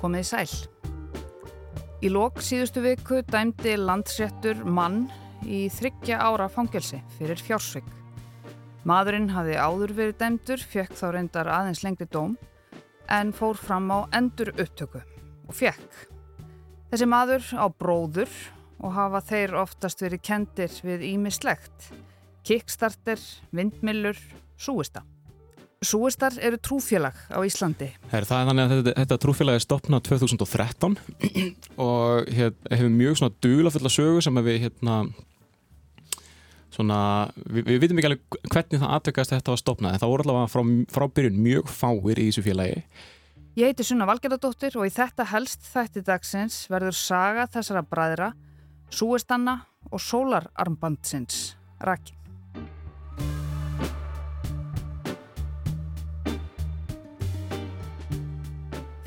komið í sæl. Í lok síðustu viku dæmdi landsréttur mann í þryggja ára fangelsi fyrir fjársvig. Maðurinn hafði áður verið dæmdur, fekk þá reyndar aðeins lengri dóm en fór fram á endur upptöku og fekk. Þessi maður á bróður og hafa þeir oftast verið kendir við ímislegt. Kickstarter, vindmillur, súista. Súistar eru trúfélag á Íslandi. Her, það er þannig að þetta, þetta trúfélag er stopnað 2013 og hér, hefur mjög svona duglafulla sögu sem við hérna svona, við, við vitum ekki alveg hvernig það aðtökast þetta var stopnað en það voru allavega frá, frá byrjun mjög fáir í þessu félagi. Ég heiti Sunna Valgerðardóttir og í þetta helst þætti dagsins verður saga þessara bræðra, súistanna og sólararmbandsins rakin.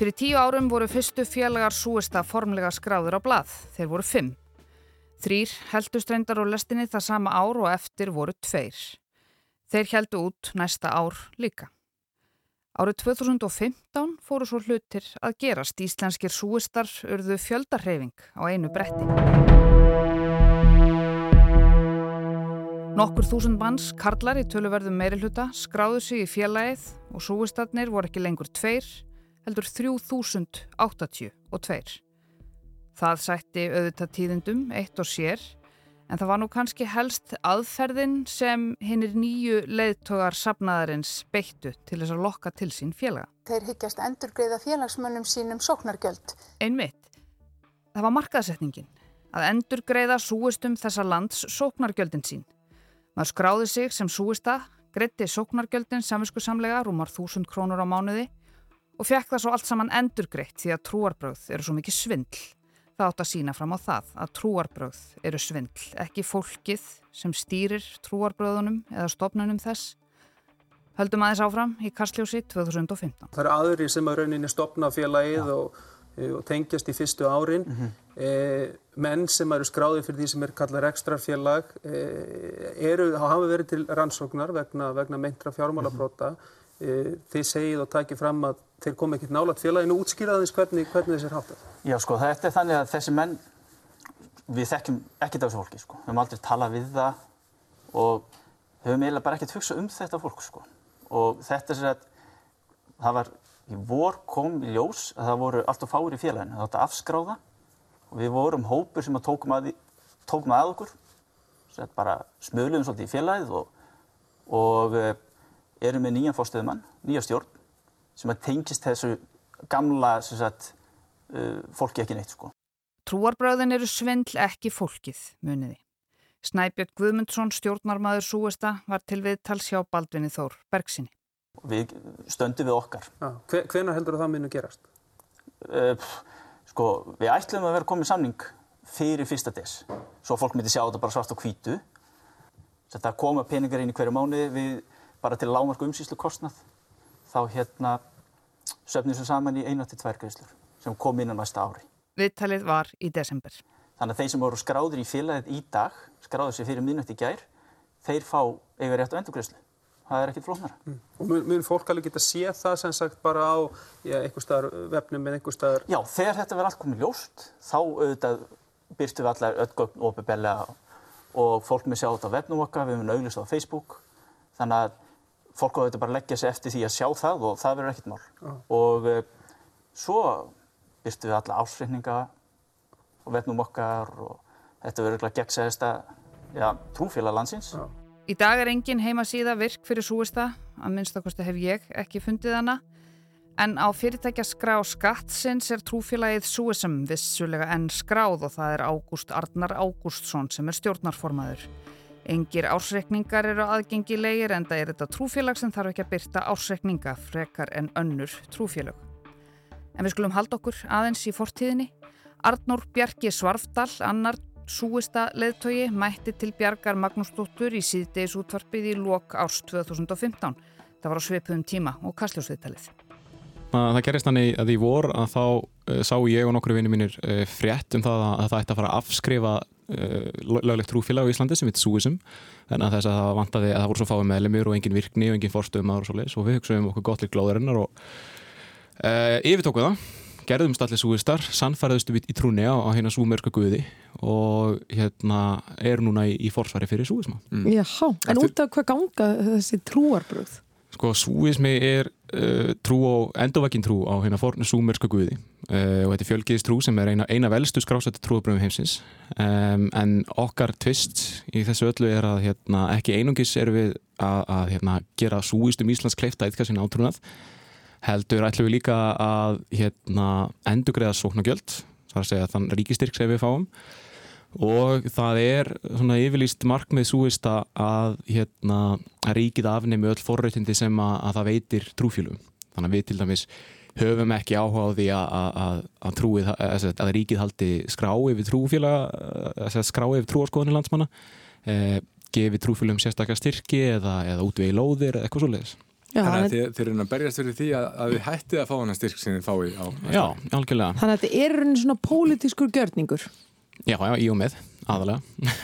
Fyrir tíu árum voru fyrstu félagar súista formlega skráður á blað. Þeir voru fimm. Þrýr heldust reyndar á lestinni það sama ár og eftir voru tveir. Þeir heldu út næsta ár líka. Árið 2015 fóru svo hlutir að gerast. Íslenskir súistar urðu fjöldarheyfing á einu bretti. Nokkur þúsund manns, karlar í töluverðum meiri hluta, skráðu sig í félagið og súistarnir voru ekki lengur tveir, heldur 3082. Það sætti auðvitað tíðindum eitt og sér en það var nú kannski helst aðferðin sem hinnir nýju leiðtogar sapnaðarins beittu til þess að lokka til sín félaga. Þeir hyggjast endurgreiða félagsmönnum sínum sóknargjöld. Einmitt. Það var markaðsetningin að endurgreiða súistum þessa lands sóknargjöldin sín. Maður skráði sig sem súista, greitti sóknargjöldin samvisku samlega rúmar þúsund krónur á mánuði og fekk það svo allt saman endurgreitt því að trúarbröð eru svo mikið svindl. Það átt að sína fram á það að trúarbröð eru svindl, ekki fólkið sem stýrir trúarbröðunum eða stopnunum þess. Höldum aðeins áfram í Karsljósi 2015. Það eru aðri sem að rauninni stopna félagið og, og tengjast í fyrstu árin. Mm -hmm. e, menn sem eru skráðið fyrir því sem er kallað ekstrafélag e, eru, hafa verið til rannsóknar vegna, vegna meintra fjármálabróta. Mm -hmm. E, þið segið og takið fram að þeir kom ekkert nálat félaginu. Útskýraðins hvernig, hvernig þessir háttað? Já sko þetta er þannig að þessi menn við þekkjum ekkert af þessu fólki sko. Við höfum aldrei talað við það og höfum eiginlega bara ekkert hugsað um þetta fólk sko. Og þetta er sér að það var í vor kom í ljós að það voru allt og fáir í félaginu. Það átti að afskráða og við vorum hópur sem að tókum að, tókum að okkur. Sér að bara smöluðum svolítið í félagið og, og erum með nýjan fórstöðumann, nýja stjórn sem að tengist þessu gamla sagt, uh, fólki ekki neitt sko. Trúarbröðin eru svindl ekki fólkið, muniði. Snæbjörn Guðmundsson, stjórnarmadur Súesta, var til viðtals hjá Baldvinni Þór Bergsinni. Við stöndum við okkar. Ja, Hvenar heldur það að muni gerast? Uh, sko, við ætlum að vera komið samning fyrir fyrsta des. Svo fólk myndi sjá þetta bara svart og hvítu. Þetta koma peningar inn í hverju mánu við bara til lámarku umsýslu kostnað þá hérna söfnum við saman í einu til tvær greiðslur sem kom inn á næsta ári. Viðtalið var í desember. Þannig að þeir sem voru skráður í félagið í dag, skráður sér fyrir minnut í gær, þeir fá eiga rétt á endurgreiðslu. Það er ekkit flóknara. Mm. Og mun, mun fólk alveg geta séð það sem sagt bara á einhver staðar vefnum með einhver staðar? Já, þegar þetta verður allt komið ljóst, þá auðvitað byrstum við allar öllgögn og bebella og fólk með sjá þetta á vefnum okkar, við höfum auglist á Facebook. Þannig að fólk á þetta bara leggja sig eftir því að sjá það og það verður ekkert mál. Ah. Og uh, svo byrstum við alla ásreikninga og vefnum okkar og þetta verður ekki að gegsa þesta trúfélag landsins. Ah. Í dag er engin heimasíða virk fyrir súista, að minnstakosti hef ég ekki fundið hana, en á fyrirtækja skrá skattsins er trúfélagið Súisum vissulega enn skráð og það er Ágúst Arnar Ágústsson sem er stjórnarformaður. Engir ársrekningar eru aðgengilegir en það er þetta trúfélag sem þarf ekki að byrta ársrekninga frekar en önnur trúfélag. En við skulum halda okkur aðeins í fortíðinni. Arnór Bjarki Svarfdal, annar súista leðtogi, mætti til Bjarkar Magnúsdóttur í síðdeis útvarpið í lok árs 2015. Það var á sveipuðum tíma og kastljósviðtalið. Það gerist þannig að í vor að þá uh, sá ég og nokkru vinni mínir uh, frétt um það að það ætti að fara að afskrifa löglegt trúfélag á Íslandi sem heit Súisum en að þess að það vantaði að það voru svo fáið meðlemið og engin virkni og engin forstöðum og svo leiðis og við hugsaðum okkur gott líkt glóðarinnar og yfirtókuð það gerðumst allir súistar, sannfæraðustu við í trúni á, á hérna súmerska guði og hérna er núna í, í forsvari fyrir súisma. Mm. Jáhá, en Eftir... út af hvað ganga þessi trúarbröð? Sko, súismi er uh, trú á, endurvækin trú á hérna fornu súmerska guði. Uh, og þetta er fjölgiðist trú sem er eina, eina velstu skrásætti trúarbröðum heimsins. Um, en okkar tvist í þessu öllu er að hérna, ekki einungis er við að, að hérna, gera súistum Íslands kleifta eitthvað sinna átrúnað heldur ætlum við líka að hérna, endur greiða sóknagjöld þar að segja þann ríkistyrk sem við fáum og það er svona yfirlýst markmið súist að hérna, að ríkið afnemi öll forrættindi sem að, að það veitir trúfjölum þannig að við til dæmis höfum ekki áhuga á því að, að, trúið, að ríkið haldi skrá yfir trúfjöla skrá yfir trúarskoðunni landsmanna eh, gefi trúfjölum sérstaklega styrki eða, eða útvegi lóðir eða eitthvað svo leiðis Já, Þannig að þið, þið eru að berjast fyrir því að, að við hættið að fá hana styrk sem þið fái á Já, algjörlega. Þannig að þetta er svona pólitískur gjörningur Já, já, í og með, aðalega.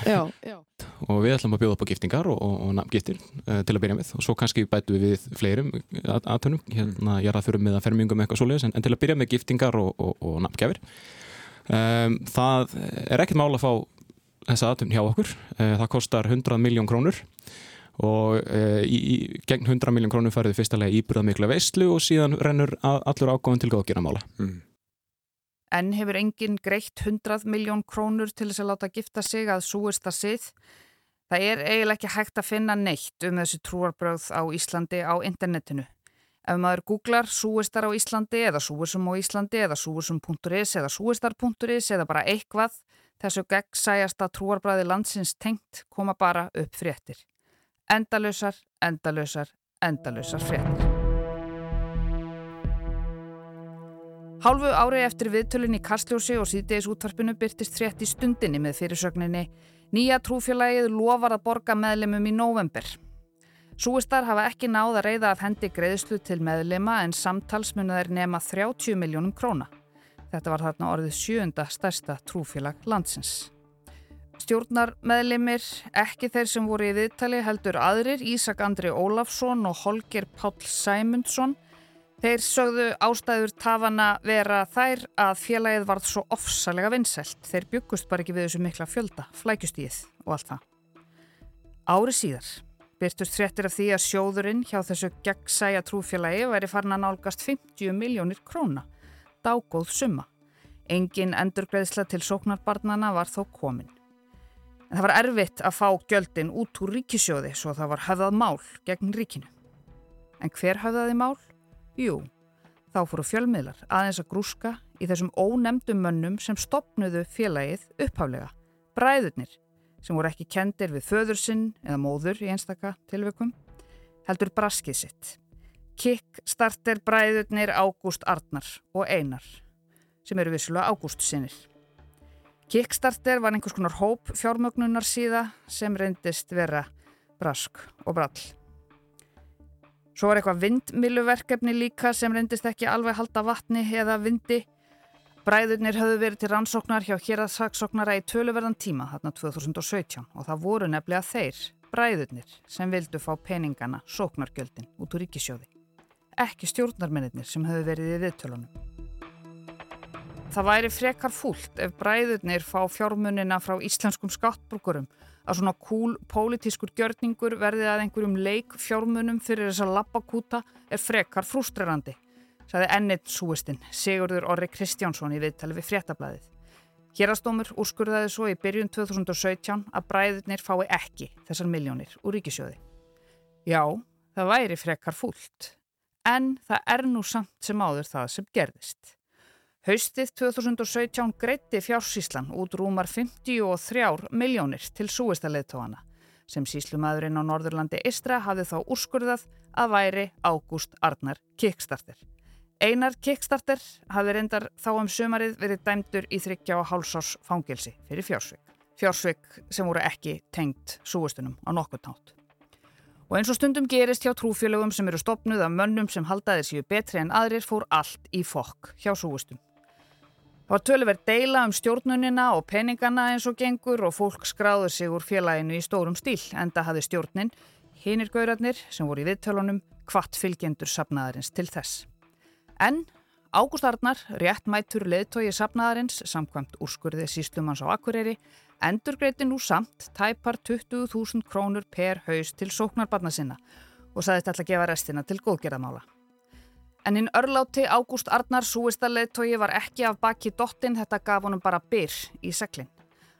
Já, já. og við ætlum að bjóða upp á giftingar og, og, og nafngiftir uh, til að byrja með. Og svo kannski bætu við við fleirum aðtunum, hérna ég er að þurfa með að fermingum eitthvað svoleiðis, en, en til að byrja með giftingar og, og nafngjafir. Um, Það er ekkert mála að fá þessa aðtun hjá okkur. Uh, það kostar 100 miljón krónur. Og e, í, í, gegn 100 miljón krónum færði fyrstulega íbyrðað mikla veistlu og síðan rennur allur ágóðan til góðgeramála. Mm. En hefur enginn greitt 100 miljón krónur til þess að láta gifta sig að súist að sið? Það er eiginlega ekki hægt að finna neitt um þessi trúarbröð á Íslandi á internetinu. Ef maður googlar súistar á Íslandi eða súisum á Íslandi eða súisum.is eða súistar.is eða bara eitthvað, þessu gegn sæjasta trúarbræði landsins tengt koma bara upp fréttir endalösar, endalösar, endalösar fréttir. Hálfu ári eftir viðtölun í Kastljósi og síðdeis útvarpinu byrtist frétt í stundinni með fyrirsögninni Nýja trúfélagið lofar að borga meðlemum í november. Súistar hafa ekki náð að reyða af hendi greiðslu til meðlema en samtalsmunaðir nema 30 miljónum króna. Þetta var þarna orðið sjönda stærsta trúfélag landsins. Stjórnar meðlimir, ekki þeir sem voru í viðtali heldur aðrir, Ísak Andri Ólafsson og Holger Pál Sæmundsson. Þeir sögðu ástæður tafana vera þær að félagið varð svo ofsalega vinnselt. Þeir byggust bara ekki við þessu mikla fjölda, flækjustíð og allt það. Ári síðar byrtust fréttir af því að sjóðurinn hjá þessu gegnsæja trúfélagi væri farin að nálgast 50 miljónir króna. Dágóð summa. Engin endurgreðsla til sóknarbarnana var þó komin. En það var erfitt að fá gjöldin út úr ríkisjóði svo það var höfðað mál gegn ríkinu. En hver höfðaði mál? Jú, þá fóru fjölmiðlar aðeins að grúska í þessum ónemdum mönnum sem stopnuðu félagið upphaflega, bræðurnir sem voru ekki kendir við föður sinn eða móður í einstaka tilveikum, heldur braskið sitt. Kikk starter bræðurnir Ágúst Arnar og Einar sem eru vissulega Ágúst sinnir. Kickstarter var einhvers konar hóp fjármögnunar síða sem reyndist vera brask og brall. Svo var eitthvað vindmiluverkefni líka sem reyndist ekki alveg halda vatni eða vindi. Bræðurnir höfðu verið til rannsóknar hjá héraðsaksóknara í töluverðan tíma þarna 2017 og það voru nefnilega þeir, bræðurnir, sem vildu fá peningana sóknargjöldin út úr ríkisjóði. Ekki stjórnarmennir sem höfðu verið í viðtölunum. Það væri frekar fúlt ef bræðurnir fá fjármunina frá íslenskum skattbrukurum að svona kúl pólitískur gjörningur verði að einhverjum leik fjármunum fyrir þessa lappakúta er frekar frústrerandi, saði ennitt súistinn Sigurður Orri Kristjánsson í viðtali við fréttablaðið. Hérastómur úrskurðaði svo í byrjun 2017 að bræðurnir fái ekki þessar miljónir úr ríkisjóði. Já, það væri frekar fúlt, en það er nú samt sem áður það sem gerðist. Haustið 2017 greitti fjársíslan út rúmar 53 miljónir til súistaleðtóana sem síslumadurinn á Norðurlandi Istra hafði þá úrskurðað að væri Ágúst Arnar Kickstarter. Einar Kickstarter hafði reyndar þá um sömarið verið dæmdur í þryggja og hálsás fangilsi fyrir fjársvik. Fjársvik sem voru ekki tengt súistunum á nokkur nátt. Og eins og stundum gerist hjá trúfélögum sem eru stopnuð af mönnum sem haldaði sér betri en aðrir fór allt í fokk hjá súistum. Það var töluverð deila um stjórnunina og peningana eins og gengur og fólk skráður sig úr félaginu í stórum stíl enda hafði stjórnin, hinnir gaurarnir sem voru í viðtölunum, hvart fylgjendur sapnaðarins til þess. En Ágúst Arnar, réttmætur leðtogi sapnaðarins, samkvæmt úrskurðið síslumanns á Akureyri, endur greiti nú samt tæpar 20.000 krónur per haus til sóknarbarna sinna og saðist alltaf að gefa restina til góðgerðamála. En hinn örláti Ágúst Arnar súista leðtogi var ekki af baki dottin, þetta gaf honum bara byr í seglinn.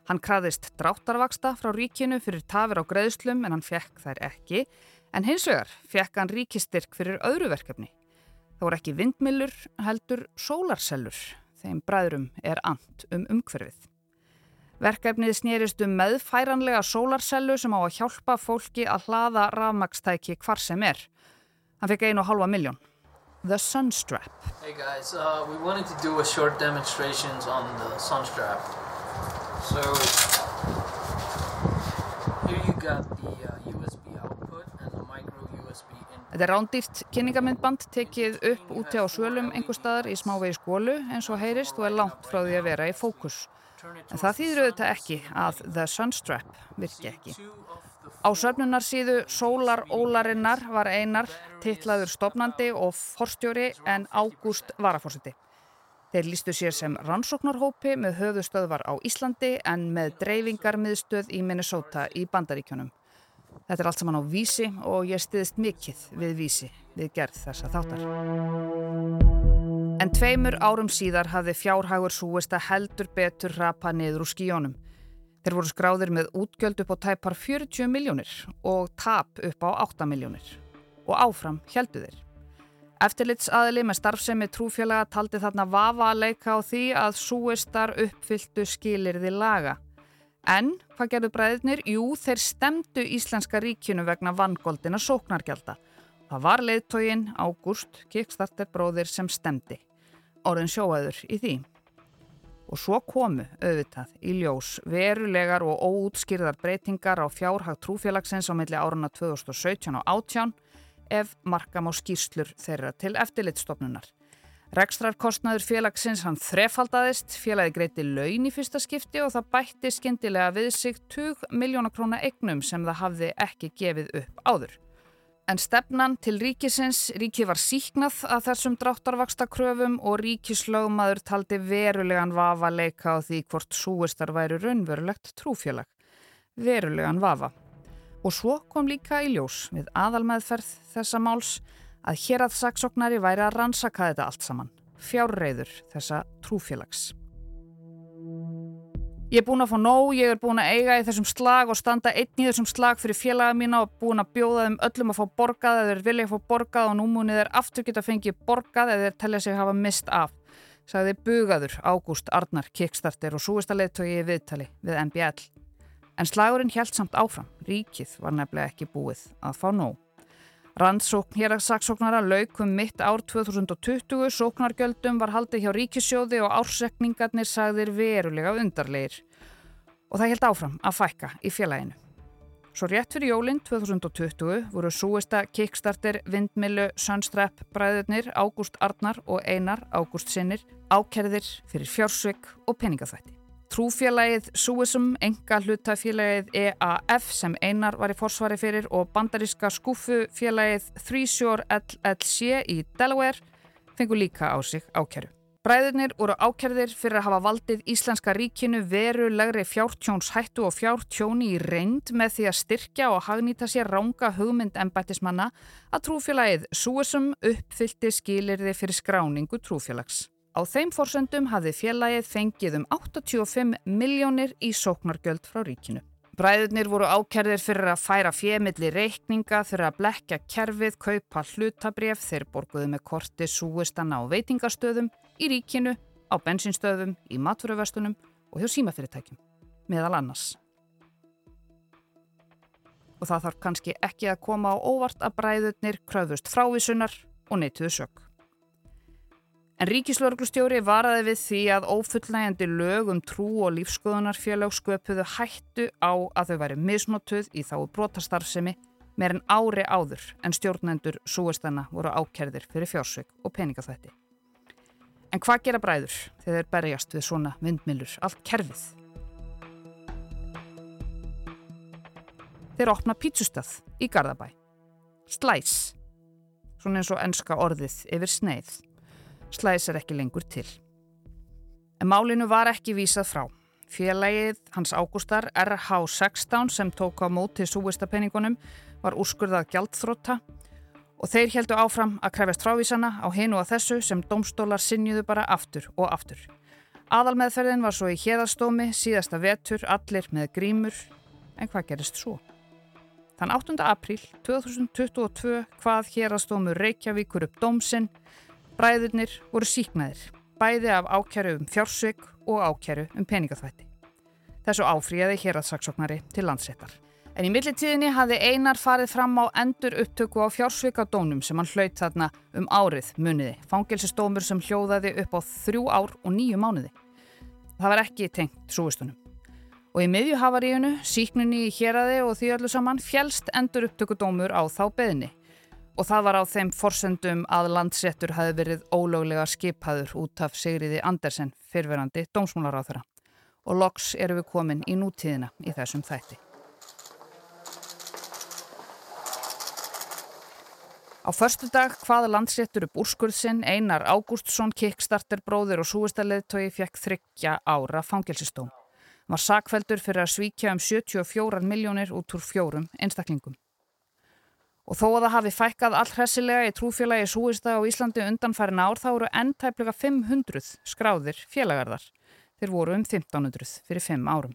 Hann kraðist dráttarvaksta frá ríkinu fyrir tafir á greiðslum en hann fekk þær ekki, en hins vegar fekk hann ríkistyrk fyrir öðru verkefni. Það voru ekki vindmillur, heldur sólarsellur. Þeim bræðrum er and um umhverfið. Verkefnið snýrist um meðfæranlega sólarsellu sem á að hjálpa fólki að hlaða rafmakstæki hvar sem er. Hann fekk einu og halva miljón. The Sunstrap. Hey guys, uh, we wanted to do a short demonstrations on the Sunstrap. So here you got the uh, USB output and the micro USB input. Þetta er rándýrt kynningamindband tekið upp úti á svölum einhver staðar í smávegi skólu eins og heyrist og er langt frá því að vera í fókus. En það þýður auðvitað ekki að The Sunstrap virki ekki. Á söfnunarsíðu Sólar Ólarinnar var einar titlaður stopnandi og forstjóri en Ágúst varafórsiti. Þeir lístu sér sem rannsóknarhópi með höfustöðvar á Íslandi en með dreifingarmiðstöð í Minnesota í Bandaríkjónum. Þetta er allt saman á vísi og ég stiðist mikið við vísi við gerð þessa þáttar. En tveimur árum síðar hafði fjárhagur súist að heldur betur rapa niður úr skíjónum. Þeir voru skráðir með útgjöld upp á tæpar 40 miljónir og tap upp á 8 miljónir. Og áfram heldu þeir. Eftirlitsaðili með starfsemi trúfélaga taldi þarna vafa að leika á því að súistar uppfylltu skilirði laga. En hvað gerðu bræðirnir? Jú, þeir stemdu Íslenska ríkinu vegna vangoldina sóknargelda. Það var leiðtógin Ágúst Kickstarter bróðir sem stemdi. Orðin sjóaður í því. Og svo komu auðvitað í ljós verulegar og óútskýrðar breytingar á fjárhag trúfélagsins á milli áruna 2017 og 18 ef markam á skýrslur þeirra til eftirlitstofnunar. Rekstrarkostnaður félagsins hann þrefaldaðist, félagi greiti laun í fyrsta skipti og það bætti skindilega við sig 20 miljónakróna egnum sem það hafði ekki gefið upp áður. En stefnan til ríkisins, ríki var síknað að þessum dráttarvaksta kröfum og ríkislögmaður taldi verulegan vafa leika á því hvort súistar væri raunverulegt trúfélag. Verulegan vafa. Og svo kom líka í ljós við aðalmeðferð þessa máls að hér að saksóknari væri að rannsaka þetta allt saman. Fjárreiður þessa trúfélags. Ég er búin að fá nóg, ég er búin að eiga í þessum slag og standa einn í þessum slag fyrir félaga mína og búin að bjóða þeim öllum að fá borgað eða þeir vilja að fá borgað og nú múnið þeir aftur geta fengið borgað eða þeir telja sig hafa mist af. Sagði bugaður Ágúst Arnar Kickstarter og súista leittói í viðtali við MBL. En slagurinn held samt áfram. Ríkið var nefnilega ekki búið að fá nóg. Rannsókn hér að saksóknara laukum mitt ár 2020, sóknargjöldum var haldið hjá ríkissjóði og ársekningarnir sagðir verulega undarleir. Og það held áfram að fækka í félaginu. Svo rétt fyrir jólinn 2020 voru súista Kickstarter, Vindmilu, Sunstrap, Bræðurnir, Ágúst Arnar og Einar Ágúst Sinnir ákerðir fyrir fjársveik og peningaþvætti. Trúfélagið Suism, enga hlutafélagið EAF sem einar var í forsvari fyrir og bandaríska skúfufélagið Threeshore LLC í Delaware fengur líka á sig ákjæru. Bræðurnir voru ákjærðir fyrir að hafa valdið Íslenska ríkinu verulegri fjártjónshættu og fjártjóni í reynd með því að styrkja og hagnýta sér ránga hugmynd embættismanna að trúfélagið Suism uppfyllti skilirði fyrir skráningu trúfélags. Á þeim forsöndum hafði félagið fengið um 85 miljónir í sóknargjöld frá ríkinu. Bræðurnir voru ákerðir fyrir að færa fjemilli reikninga, fyrir að blekja kerfið, kaupa hlutabref, þeir borguðu með korti súistanna á veitingastöðum, í ríkinu, á bensinstöðum, í maturöfastunum og hjá símafyrirtækjum, meðal annars. Og það þarf kannski ekki að koma á óvart að bræðurnir kröðust frávísunar og neituðu sög. En ríkislauglustjóri varaði við því að ófullnægjandi lög um trú og lífskoðunarfélag sköpuðu hættu á að þau væri misnotuð í þá brotastarfsemi meir en ári áður en stjórnendur súestana voru ákerðir fyrir fjársök og peningaþvætti. En hvað gera bræður þegar þeir berjast við svona vindmilur allt kerfið? Þeir opna pítsustað í Garðabæ. Slæs, svona eins og enska orðið yfir sneið. Slæðis er ekki lengur til. En málinu var ekki vísað frá. Félagið hans ágústar RH16 sem tók á móti súvistapenningunum var úrskurðað gjaldþrótta og þeir heldu áfram að krefjast frávísana á hinu og þessu sem domstólar sinjuðu bara aftur og aftur. Aðalmeðferðin var svo í hérastómi síðasta vetur, allir með grímur, en hvað gerist svo? Þann 8. apríl 2022 hvað hérastómur Reykjavíkur upp dómsinn, bræðurnir voru síknaðir, bæði af ákjæru um fjársvig og ákjæru um peningaþvætti. Þessu áfríði héraðsaksóknari til landsettar. En í millitíðinni hafði Einar farið fram á endur upptöku á fjársvikadónum sem hann hlaut þarna um árið muniði. Fangilsistómur sem hljóðaði upp á þrjú ár og nýju mánuði. Það var ekki tengt súistunum. Og í miðjuhavaríunu, síkninni í héræði og því öllu saman fjælst endur upptökudómur á þá beðni. Og það var á þeim forsendum að landsettur hafi verið ólöglega skipaður út af Sigriði Andersen, fyrverandi dómsmúlaráþara. Og loks eru við komin í nútíðina í þessum þætti. Á förstu dag hvaða landsréttur upp úrskurðsinn Einar Ágústsson, kickstarter bróðir og súistaleðtogi fekk þryggja ára fangelsistóm. Hann var sakveldur fyrir að svíkja um 74 miljónir út úr fjórum einstaklingum. Og þó að það hafi fækkað allhressilega í trúfélagi súista á Íslandi undanfærin ár þá eru endtæplega 500 skráðir félagarðar. Þeir voru um 1500 fyrir 5 árum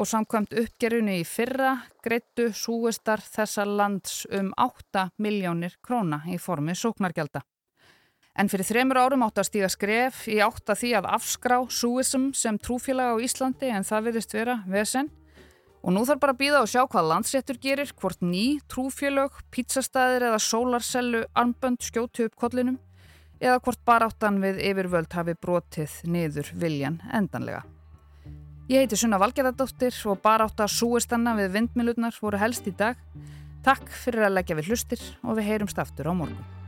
og samkvæmt uppgerunni í fyrra greittu súistar þessa lands um 8 miljónir króna í formi sóknargelda. En fyrir þremur árum átt að stíga skref í átt að því að afskrá súism sem trúfélag á Íslandi en það virðist vera vesen. Og nú þarf bara að býða og sjá hvað landsréttur gerir, hvort ný, trúfélög, pizzastæðir eða sólarsellu armbönd skjóti upp kollinum eða hvort baráttan við yfirvöld hafi brotið niður viljan endanlega. Ég heiti Sunna Valgerðardóttir og bara átt að súistanna við vindmilurnar voru helst í dag. Takk fyrir að leggja við hlustir og við heyrumst aftur á morgun.